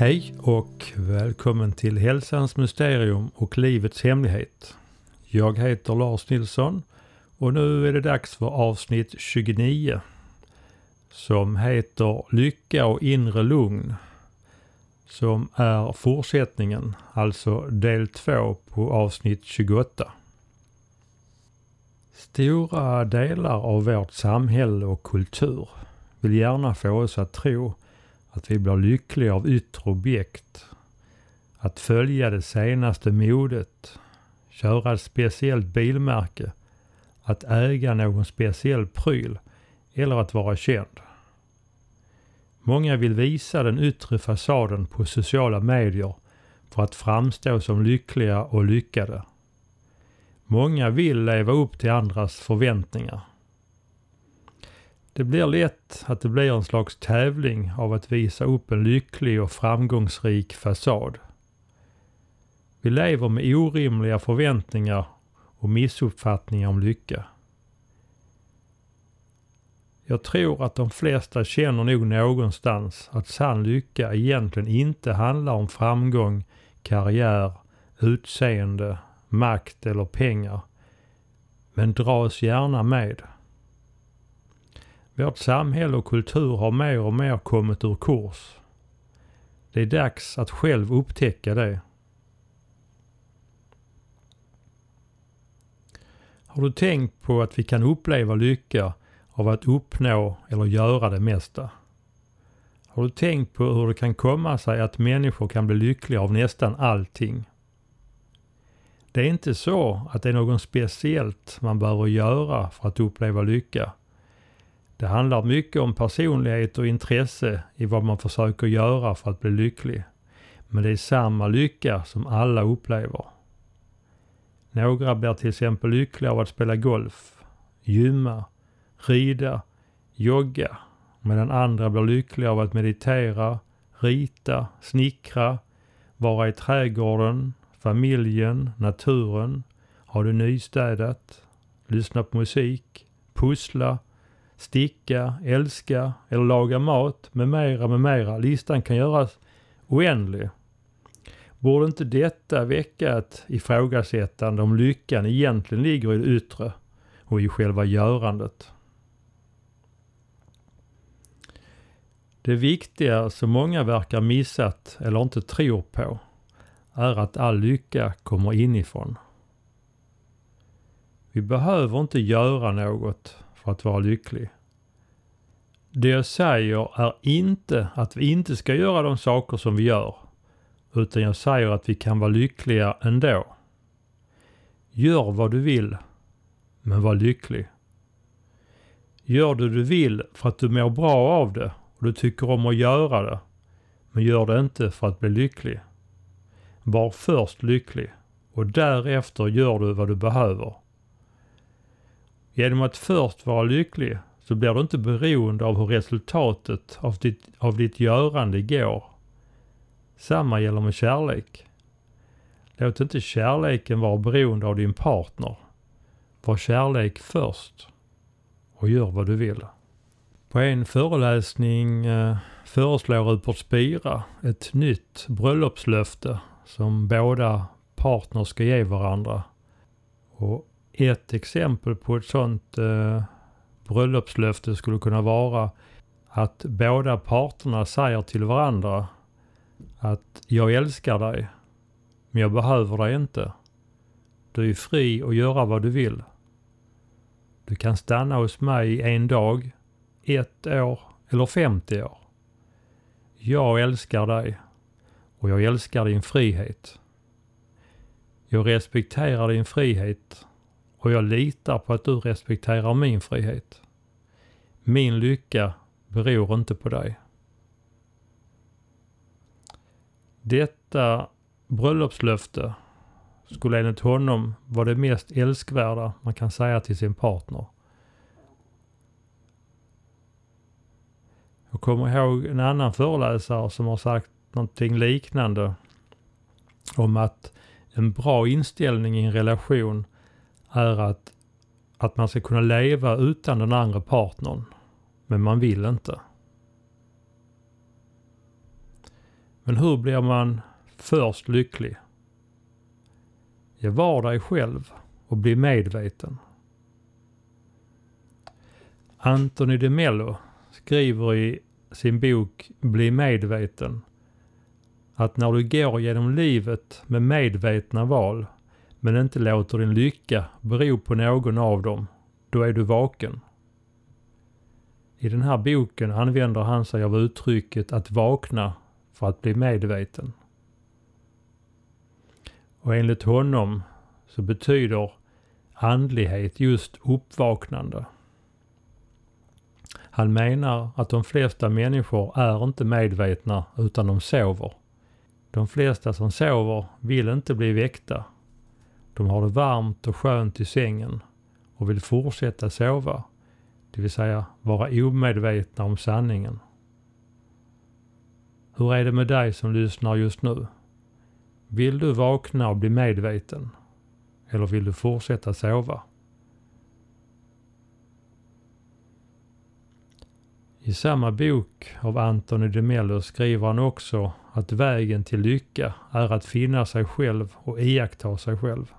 Hej och välkommen till Hälsans Mysterium och Livets Hemlighet. Jag heter Lars Nilsson och nu är det dags för avsnitt 29 som heter Lycka och inre lugn som är fortsättningen, alltså del 2 på avsnitt 28. Stora delar av vårt samhälle och kultur vill gärna få oss att tro att vi blir lyckliga av yttre objekt. Att följa det senaste modet, köra ett speciellt bilmärke, att äga någon speciell pryl eller att vara känd. Många vill visa den yttre fasaden på sociala medier för att framstå som lyckliga och lyckade. Många vill leva upp till andras förväntningar. Det blir lätt att det blir en slags tävling av att visa upp en lycklig och framgångsrik fasad. Vi lever med orimliga förväntningar och missuppfattningar om lycka. Jag tror att de flesta känner nog någonstans att sann lycka egentligen inte handlar om framgång, karriär, utseende, makt eller pengar. Men dras gärna med. Vårt samhälle och kultur har mer och mer kommit ur kurs. Det är dags att själv upptäcka det. Har du tänkt på att vi kan uppleva lycka av att uppnå eller göra det mesta? Har du tänkt på hur det kan komma sig att människor kan bli lyckliga av nästan allting? Det är inte så att det är något speciellt man behöver göra för att uppleva lycka. Det handlar mycket om personlighet och intresse i vad man försöker göra för att bli lycklig. Men det är samma lycka som alla upplever. Några blir till exempel lyckliga av att spela golf, gymma, rida, jogga, medan andra blir lyckliga av att meditera, rita, snickra, vara i trädgården, familjen, naturen, ha det nystädat, lyssna på musik, pussla, sticka, älska eller laga mat med mera, med mera. Listan kan göras oändlig. Borde inte detta väcka ett ifrågasättande om lyckan egentligen ligger i det yttre och i själva görandet? Det viktiga som många verkar missat eller inte tror på är att all lycka kommer inifrån. Vi behöver inte göra något för att vara lycklig. Det jag säger är inte att vi inte ska göra de saker som vi gör, utan jag säger att vi kan vara lyckliga ändå. Gör vad du vill, men var lycklig. Gör det du vill för att du mår bra av det och du tycker om att göra det, men gör det inte för att bli lycklig. Var först lycklig och därefter gör du vad du behöver. Genom att först vara lycklig så blir du inte beroende av hur resultatet av ditt, av ditt görande går. Samma gäller med kärlek. Låt inte kärleken vara beroende av din partner. Var kärlek först och gör vad du vill. På en föreläsning eh, föreslår Rupert Spira ett nytt bröllopslöfte som båda partner ska ge varandra. Och ett exempel på ett sånt eh, bröllopslöfte skulle kunna vara att båda parterna säger till varandra att jag älskar dig, men jag behöver dig inte. Du är fri att göra vad du vill. Du kan stanna hos mig en dag, ett år eller 50 år. Jag älskar dig och jag älskar din frihet. Jag respekterar din frihet och jag litar på att du respekterar min frihet. Min lycka beror inte på dig. Detta bröllopslöfte skulle enligt honom vara det mest älskvärda man kan säga till sin partner. Jag kommer ihåg en annan föreläsare som har sagt någonting liknande om att en bra inställning i en relation är att, att man ska kunna leva utan den andra partnern. Men man vill inte. Men hur blir man först lycklig? Ja, var dig själv och bli medveten. Anthony de Mello skriver i sin bok Bli medveten att när du går genom livet med medvetna val men inte låter din lycka bero på någon av dem, då är du vaken. I den här boken använder han sig av uttrycket att vakna för att bli medveten. Och enligt honom så betyder andlighet just uppvaknande. Han menar att de flesta människor är inte medvetna utan de sover. De flesta som sover vill inte bli väckta. De har det varmt och skönt i sängen och vill fortsätta sova, det vill säga vara omedvetna om sanningen. Hur är det med dig som lyssnar just nu? Vill du vakna och bli medveten? Eller vill du fortsätta sova? I samma bok av Anthony de Mello skriver han också att vägen till lycka är att finna sig själv och iaktta sig själv.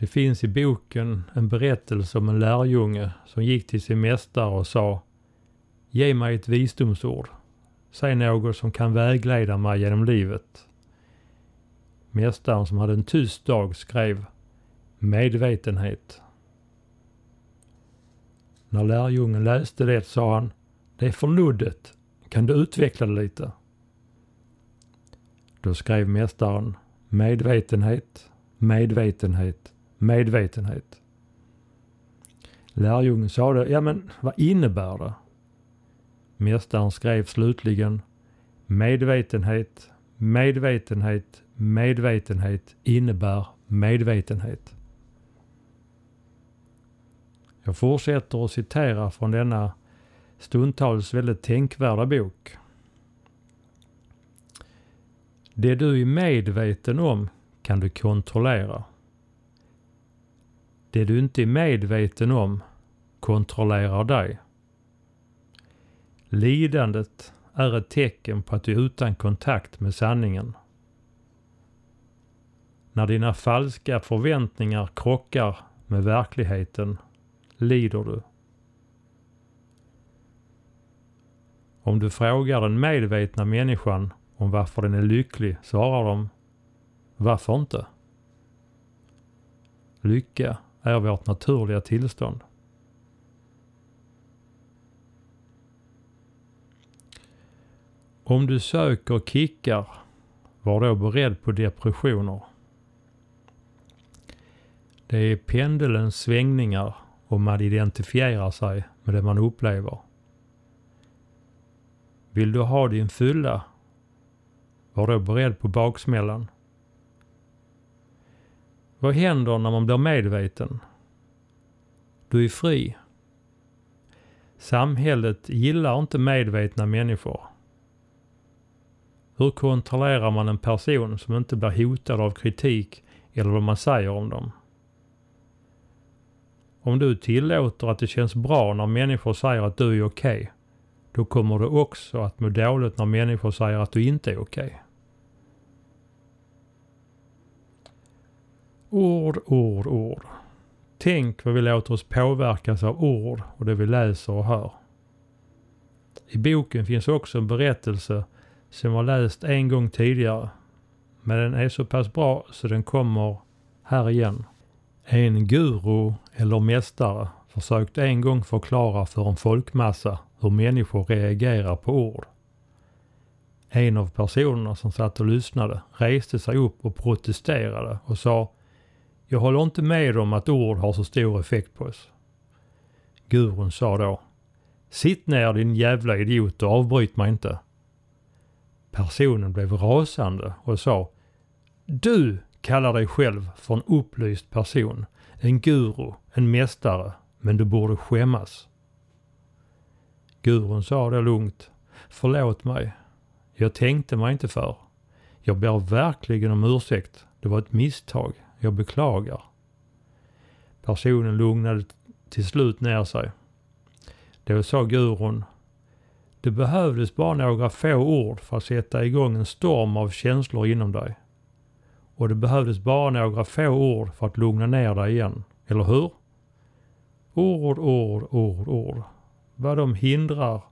Det finns i boken en berättelse om en lärjunge som gick till sin mästare och sa Ge mig ett visdomsord. Säg något som kan vägleda mig genom livet. Mästaren som hade en tyst dag skrev medvetenhet. När lärjungen läste det sa han Det är för luddigt. Kan du utveckla det lite? Då skrev mästaren medvetenhet, medvetenhet, medvetenhet. Lärjungen sade, ja men vad innebär det? Mästaren skrev slutligen medvetenhet, medvetenhet, medvetenhet innebär medvetenhet. Jag fortsätter att citera från denna stundtals väldigt tänkvärda bok. Det du är medveten om kan du kontrollera. Det du inte är medveten om kontrollerar dig. Lidandet är ett tecken på att du är utan kontakt med sanningen. När dina falska förväntningar krockar med verkligheten lider du. Om du frågar den medvetna människan om varför den är lycklig svarar de Varför inte? Lycka är vårt naturliga tillstånd. Om du söker kickar, var då beredd på depressioner. Det är pendelns svängningar och man identifierar sig med det man upplever. Vill du ha din fylla? Var då beredd på baksmällan. Vad händer när man blir medveten? Du är fri. Samhället gillar inte medvetna människor. Hur kontrollerar man en person som inte blir hotad av kritik eller vad man säger om dem? Om du tillåter att det känns bra när människor säger att du är okej, okay, då kommer du också att må dåligt när människor säger att du inte är okej. Okay. Ord, ord, ord. Tänk vad vi låter oss påverkas av ord och det vi läser och hör. I boken finns också en berättelse som jag läst en gång tidigare. Men den är så pass bra så den kommer här igen. En guru eller mästare försökte en gång förklara för en folkmassa hur människor reagerar på ord. En av personerna som satt och lyssnade reste sig upp och protesterade och sa jag håller inte med om att ord har så stor effekt på oss. Gurun sa då Sitt ner din jävla idiot och avbryt mig inte. Personen blev rasande och sa Du kallar dig själv för en upplyst person, en guru, en mästare, men du borde skämmas. Gurun sa det lugnt. Förlåt mig. Jag tänkte mig inte för. Jag ber verkligen om ursäkt. Det var ett misstag. Jag beklagar. Personen lugnade till slut ner sig. Då sa gurun Det behövdes bara några få ord för att sätta igång en storm av känslor inom dig. Och det behövdes bara några få ord för att lugna ner dig igen. Eller hur? Ord, ord, ord, ord. Vad de hindrar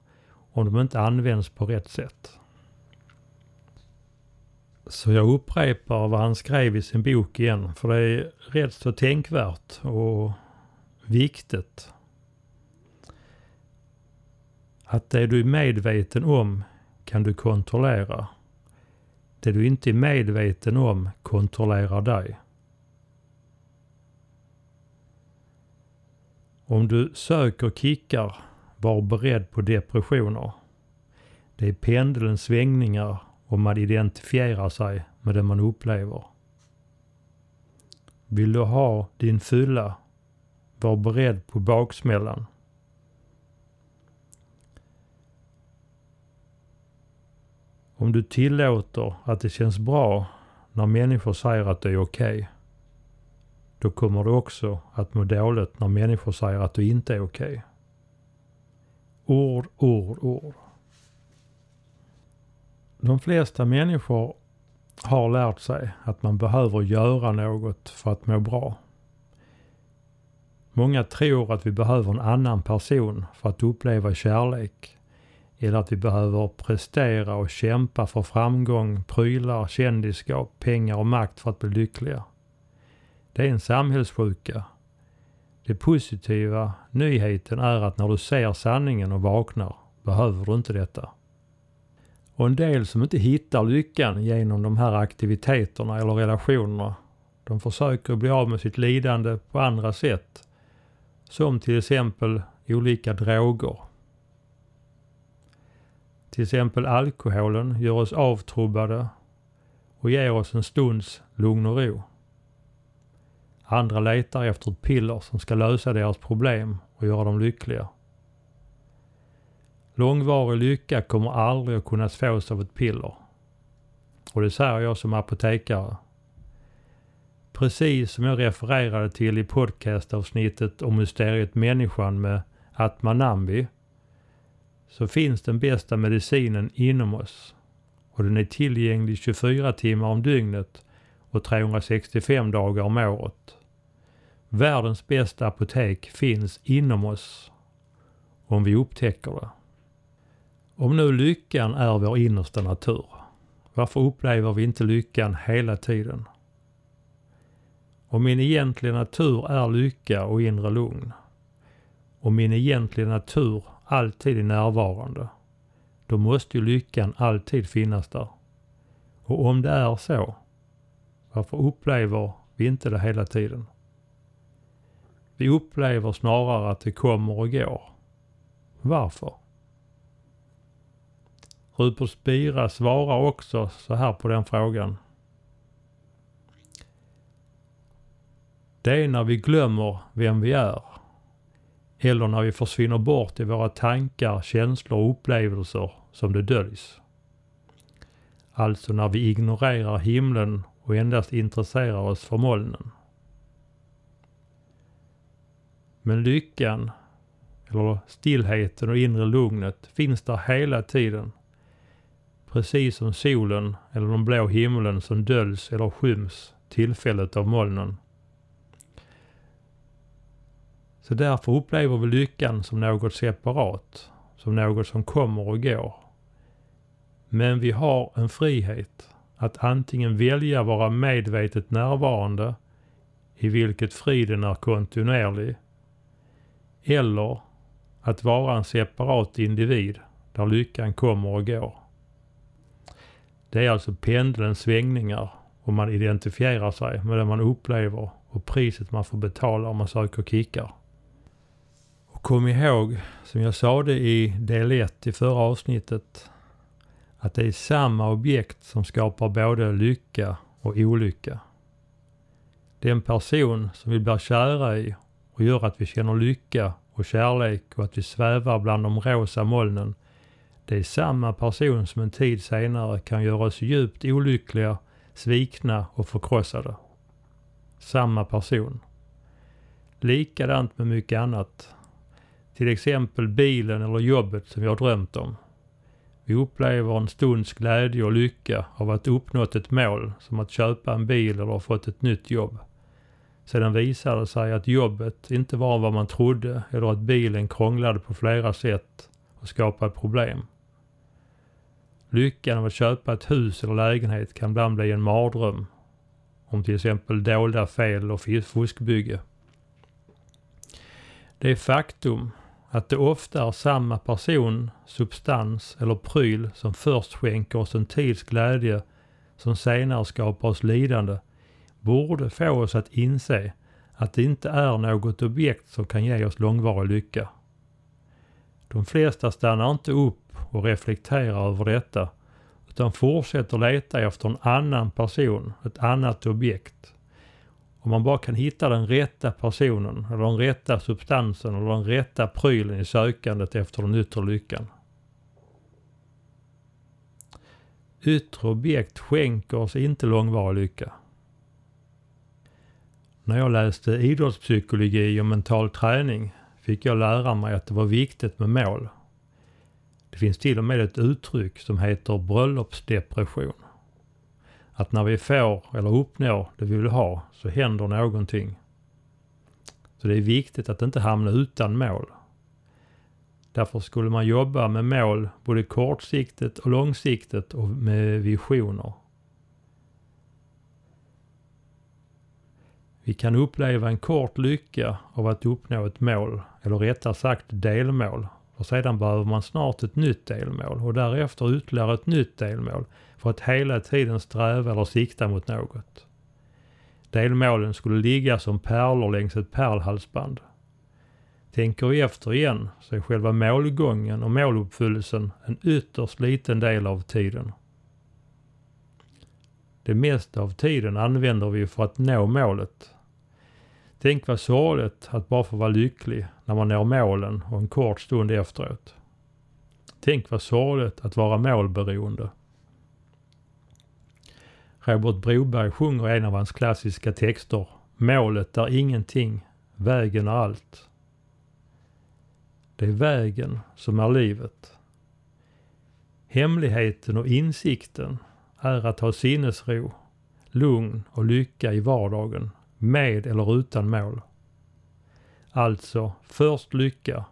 om de inte används på rätt sätt. Så jag upprepar vad han skrev i sin bok igen, för det är rätt så tänkvärt och viktigt. Att det du är medveten om kan du kontrollera. Det du inte är medveten om kontrollerar dig. Om du söker kickar, var beredd på depressioner. Det är pendelns svängningar och man identifierar sig med det man upplever. Vill du ha din fylla, var beredd på baksmällan. Om du tillåter att det känns bra när människor säger att det är okej, okay, då kommer du också att må dåligt när människor säger att du inte är okej. Okay. Ord, ord, ord. De flesta människor har lärt sig att man behöver göra något för att må bra. Många tror att vi behöver en annan person för att uppleva kärlek. Eller att vi behöver prestera och kämpa för framgång, prylar, kändisskap, pengar och makt för att bli lyckliga. Det är en samhällssjuka. Det positiva nyheten är att när du ser sanningen och vaknar behöver du inte detta. Och en del som inte hittar lyckan genom de här aktiviteterna eller relationerna, de försöker bli av med sitt lidande på andra sätt. Som till exempel olika droger. Till exempel alkoholen gör oss avtrubbade och ger oss en stunds lugn och ro. Andra letar efter ett piller som ska lösa deras problem och göra dem lyckliga. Långvarig lycka kommer aldrig att kunna fås av ett piller. Och det säger jag som apotekare. Precis som jag refererade till i podcastavsnittet om mysteriet människan med Atmanambi så finns den bästa medicinen inom oss. Och den är tillgänglig 24 timmar om dygnet och 365 dagar om året. Världens bästa apotek finns inom oss om vi upptäcker det. Om nu lyckan är vår innersta natur, varför upplever vi inte lyckan hela tiden? Om min egentliga natur är lycka och inre lugn, och min egentliga natur alltid är närvarande, då måste ju lyckan alltid finnas där. Och om det är så, varför upplever vi inte det hela tiden? Vi upplever snarare att det kommer och går. Varför? Rupert Spira svarar också så här på den frågan. Det är när vi glömmer vem vi är. Eller när vi försvinner bort i våra tankar, känslor och upplevelser som det döljs. Alltså när vi ignorerar himlen och endast intresserar oss för molnen. Men lyckan, eller stillheten och inre lugnet finns där hela tiden. Precis som solen eller den blå himlen som döljs eller skyms tillfället av molnen. Så därför upplever vi lyckan som något separat, som något som kommer och går. Men vi har en frihet att antingen välja vara medvetet närvarande, i vilket friden är kontinuerlig, eller att vara en separat individ där lyckan kommer och går. Det är alltså pendelns svängningar och man identifierar sig med det man upplever och priset man får betala om man söker kickar. Och kom ihåg, som jag sa det i del 1 i förra avsnittet, att det är samma objekt som skapar både lycka och olycka. Den person som vi blir kära i och gör att vi känner lycka och kärlek och att vi svävar bland de rosa molnen. Det är samma person som en tid senare kan göra oss djupt olyckliga, svikna och förkrossade. Samma person. Likadant med mycket annat. Till exempel bilen eller jobbet som vi har drömt om. Vi upplever en stunds glädje och lycka av att uppnått ett mål, som att köpa en bil eller fått ett nytt jobb. Sedan visade det sig att jobbet inte var vad man trodde eller att bilen krånglade på flera sätt och skapade problem. Lyckan av att köpa ett hus eller lägenhet kan ibland bli en mardröm om till exempel dolda fel och fuskbygge. Det faktum att det ofta är samma person, substans eller pryl som först skänker oss en tids glädje som senare skapar oss lidande borde få oss att inse att det inte är något objekt som kan ge oss långvarig lycka. De flesta stannar inte upp och reflekterar över detta utan fortsätter leta efter en annan person, ett annat objekt. Om man bara kan hitta den rätta personen eller den rätta substansen eller den rätta prylen i sökandet efter den yttre lyckan. Yttre objekt skänker oss inte långvarig lycka. När jag läste idrottspsykologi och mental träning fick jag lära mig att det var viktigt med mål. Det finns till och med ett uttryck som heter bröllopsdepression. Att när vi får eller uppnår det vi vill ha så händer någonting. Så det är viktigt att inte hamna utan mål. Därför skulle man jobba med mål både kortsiktigt och långsiktigt och med visioner. Vi kan uppleva en kort lycka av att uppnå ett mål, eller rättare sagt delmål. Och sedan behöver man snart ett nytt delmål och därefter ytterligare ett nytt delmål för att hela tiden sträva eller sikta mot något. Delmålen skulle ligga som pärlor längs ett pärlhalsband. Tänker vi efter igen så är själva målgången och måluppfyllelsen en ytterst liten del av tiden. Det mesta av tiden använder vi för att nå målet Tänk vad sorgligt att bara få vara lycklig när man når målen och en kort stund efteråt. Tänk vad sorgligt att vara målberoende. Robert Broberg sjunger en av hans klassiska texter Målet är ingenting, vägen är allt. Det är vägen som är livet. Hemligheten och insikten är att ha sinnesro, lugn och lycka i vardagen med eller utan mål. Alltså först lycka,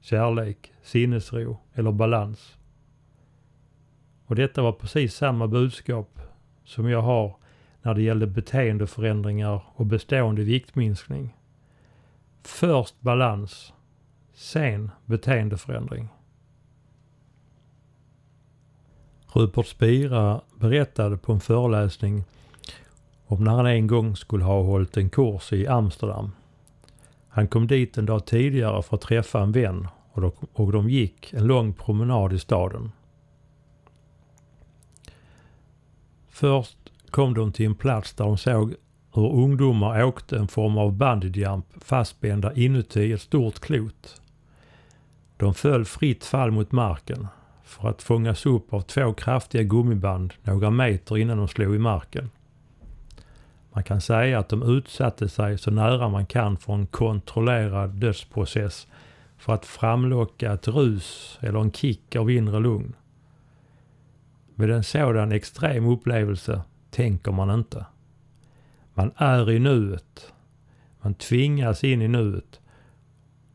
kärlek, sinnesro eller balans. Och detta var precis samma budskap som jag har när det gällde beteendeförändringar och bestående viktminskning. Först balans, sen beteendeförändring. Rupert Spira berättade på en föreläsning om när han en gång skulle ha hållit en kurs i Amsterdam. Han kom dit en dag tidigare för att träffa en vän och de, och de gick en lång promenad i staden. Först kom de till en plats där de såg hur ungdomar åkte en form av bungyjump fastspända inuti ett stort klot. De föll fritt fall mot marken för att fångas upp av två kraftiga gummiband några meter innan de slog i marken. Man kan säga att de utsatte sig så nära man kan för en kontrollerad dödsprocess för att framlocka ett rus eller en kick av inre lugn. Med en sådan extrem upplevelse tänker man inte. Man är i nuet. Man tvingas in i nuet.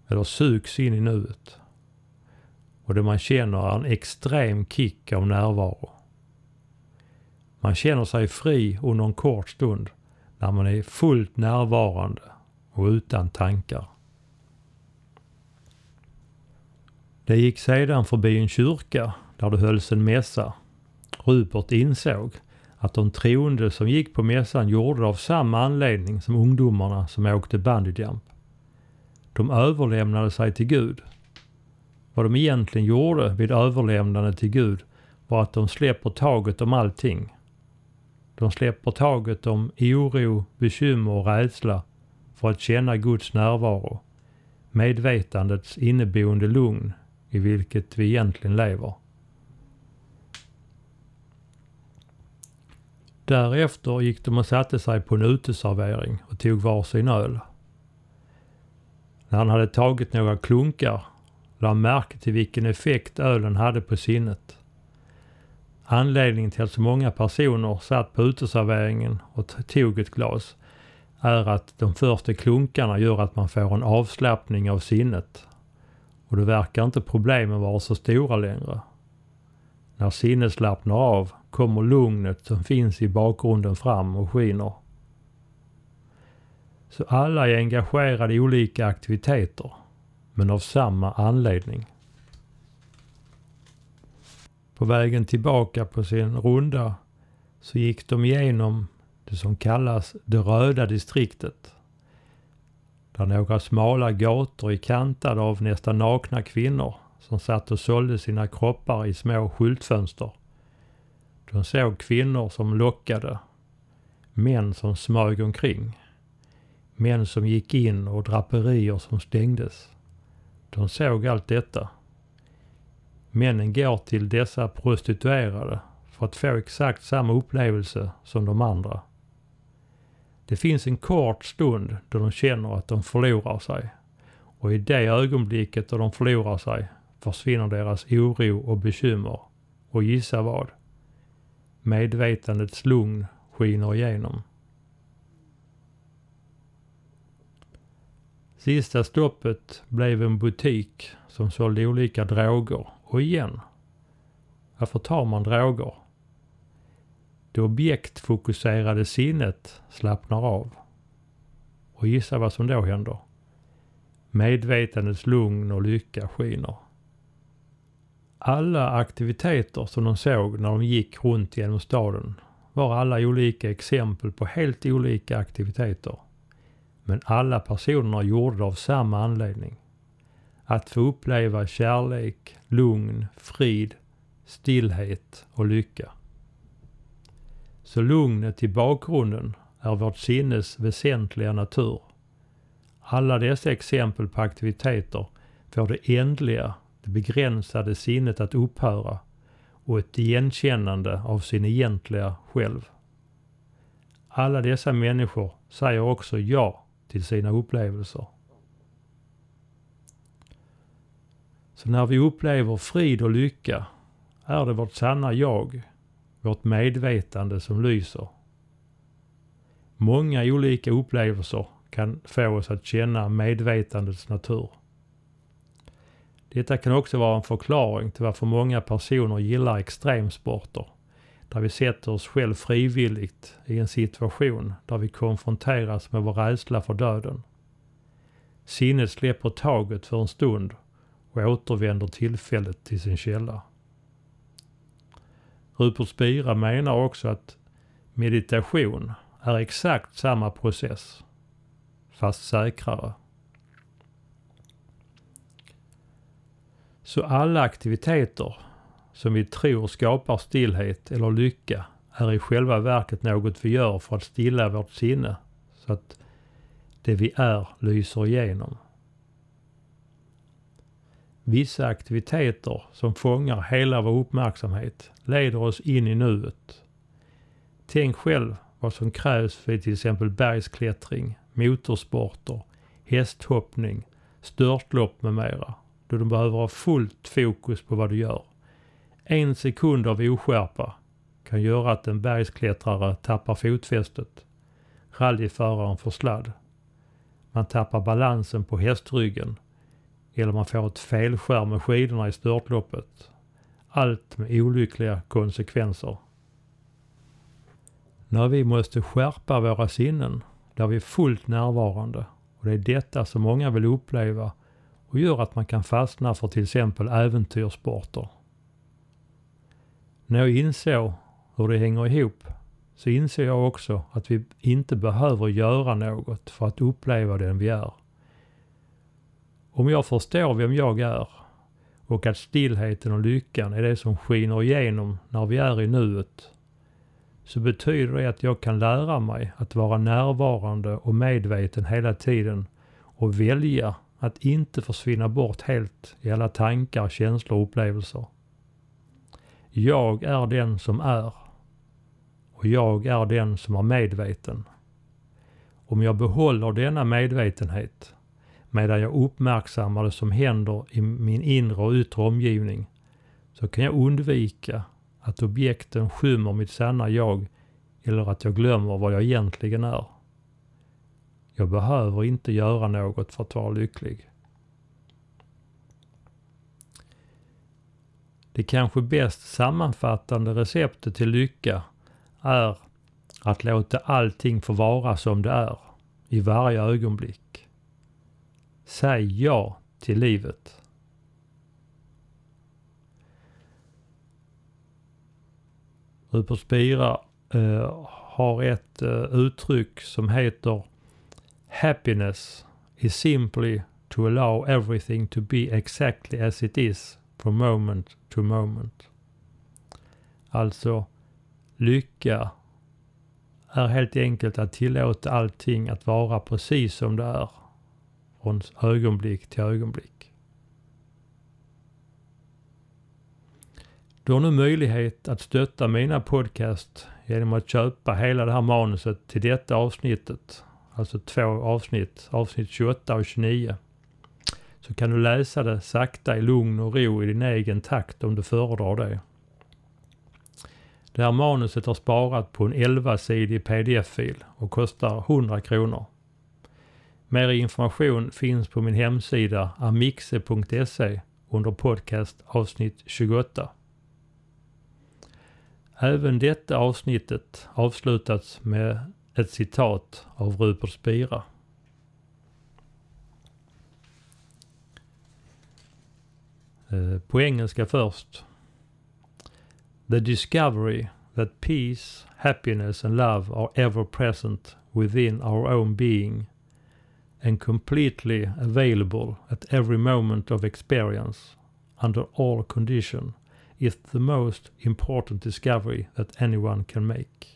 Eller sugs in i nuet. Och det man känner är en extrem kick av närvaro. Man känner sig fri under en kort stund när man är fullt närvarande och utan tankar. Det gick sedan förbi en kyrka där det hölls en mässa. Rupert insåg att de troende som gick på mässan gjorde det av samma anledning som ungdomarna som åkte bungyjump. De överlämnade sig till Gud. Vad de egentligen gjorde vid överlämnandet till Gud var att de släpper taget om allting de släpper taget om oro, bekymmer och rädsla för att känna Guds närvaro. Medvetandets inneboende lugn i vilket vi egentligen lever. Därefter gick de och satte sig på en uteservering och tog varsin öl. När han hade tagit några klunkar lade han märke till vilken effekt ölen hade på sinnet. Anledningen till att så många personer satt på uteserveringen och tog ett glas är att de första klunkarna gör att man får en avslappning av sinnet. Och då verkar inte problemen vara så stora längre. När sinnet slappnar av kommer lugnet som finns i bakgrunden fram och skiner. Så alla är engagerade i olika aktiviteter, men av samma anledning. På vägen tillbaka på sin runda så gick de igenom det som kallas det röda distriktet. Där några smala gator är kantade av nästan nakna kvinnor som satt och sålde sina kroppar i små skyltfönster. De såg kvinnor som lockade, män som smög omkring, män som gick in och draperier som stängdes. De såg allt detta. Männen går till dessa prostituerade för att få exakt samma upplevelse som de andra. Det finns en kort stund då de känner att de förlorar sig. Och i det ögonblicket då de förlorar sig försvinner deras oro och bekymmer. Och gissa vad? Medvetandets lugn skiner igenom. Sista stoppet blev en butik som sålde olika droger. Och igen, varför tar man droger? Det objektfokuserade sinnet slappnar av. Och gissa vad som då händer? Medvetandets lugn och lycka skiner. Alla aktiviteter som de såg när de gick runt genom staden var alla olika exempel på helt olika aktiviteter. Men alla personerna gjorde det av samma anledning. Att få uppleva kärlek, lugn, frid, stillhet och lycka. Så lugnet i bakgrunden är vårt sinnes väsentliga natur. Alla dessa exempel på aktiviteter får det ändliga, det begränsade sinnet att upphöra och ett igenkännande av sin egentliga själv. Alla dessa människor säger också ja till sina upplevelser. Så när vi upplever frid och lycka är det vårt sanna jag vårt medvetande som lyser. Många olika upplevelser kan få oss att känna medvetandets natur. Detta kan också vara en förklaring till varför många personer gillar extremsporter, där vi sätter oss själv frivilligt i en situation där vi konfronteras med vår rädsla för döden. Sinnet släpper taget för en stund och återvänder tillfället till sin källa. Rupert Spira menar också att meditation är exakt samma process, fast säkrare. Så alla aktiviteter som vi tror skapar stillhet eller lycka är i själva verket något vi gör för att stilla vårt sinne så att det vi är lyser igenom. Vissa aktiviteter som fångar hela vår uppmärksamhet leder oss in i nuet. Tänk själv vad som krävs vid till exempel bergsklättring, motorsporter, hästhoppning, störtlopp med mera. Då du behöver ha fullt fokus på vad du gör. En sekund av oskärpa kan göra att en bergsklättrare tappar fotfästet. Rallyföraren får sladd. Man tappar balansen på hästryggen eller man får ett felskär med skidorna i störtloppet. Allt med olyckliga konsekvenser. När vi måste skärpa våra sinnen där vi är fullt närvarande och det är detta som många vill uppleva och gör att man kan fastna för till exempel äventyrssporter. När jag insåg hur det hänger ihop så inser jag också att vi inte behöver göra något för att uppleva den vi är. Om jag förstår vem jag är och att stillheten och lyckan är det som skiner igenom när vi är i nuet, så betyder det att jag kan lära mig att vara närvarande och medveten hela tiden och välja att inte försvinna bort helt i alla tankar, känslor och upplevelser. Jag är den som är och jag är den som är medveten. Om jag behåller denna medvetenhet medan jag uppmärksammar det som händer i min inre och yttre omgivning så kan jag undvika att objekten skymmer mitt sanna jag eller att jag glömmer vad jag egentligen är. Jag behöver inte göra något för att vara lycklig. Det kanske bäst sammanfattande receptet till lycka är att låta allting få vara som det är i varje ögonblick. Säg ja till livet. Rupert Spira eh, har ett eh, uttryck som heter Happiness is simply to allow everything to be exactly as it is from moment to moment. Alltså, lycka är helt enkelt att tillåta allting att vara precis som det är. Från ögonblick till ögonblick. Du har nu möjlighet att stötta mina podcast genom att köpa hela det här manuset till detta avsnittet. Alltså två avsnitt, avsnitt 28 och 29. Så kan du läsa det sakta i lugn och ro i din egen takt om du föredrar det. Det här manuset har sparat på en 11-sidig pdf-fil och kostar 100 kronor. Mer information finns på min hemsida amixe.se under podcast avsnitt 28. Även detta avsnittet avslutats med ett citat av Rupert Spira. Eh, på engelska först. The discovery that peace, happiness and love are ever present within our own being and completely available at every moment of experience under all condition is the most important discovery that anyone can make.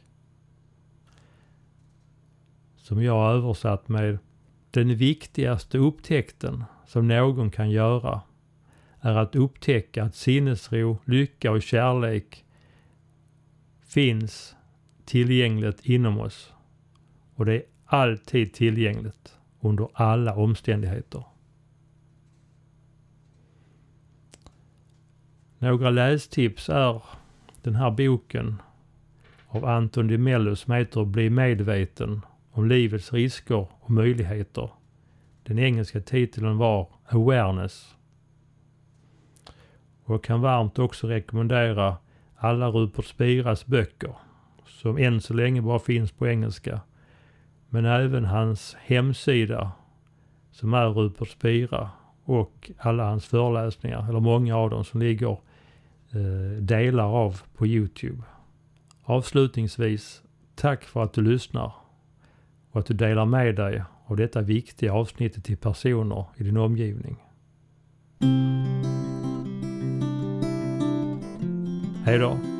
Som jag har översatt med den viktigaste upptäckten som någon kan göra är att upptäcka att sinnesro, lycka och kärlek finns tillgängligt inom oss. Och det är alltid tillgängligt under alla omständigheter. Några lästips är den här boken av Anton de Mello som heter Bli medveten om livets risker och möjligheter. Den engelska titeln var Awareness. Och jag kan varmt också rekommendera alla Rupert Spiras böcker som än så länge bara finns på engelska. Men även hans hemsida som är Rupert Spira och alla hans föreläsningar, eller många av dem som ligger eh, delar av på Youtube. Avslutningsvis, tack för att du lyssnar och att du delar med dig av detta viktiga avsnittet till personer i din omgivning. Hej då!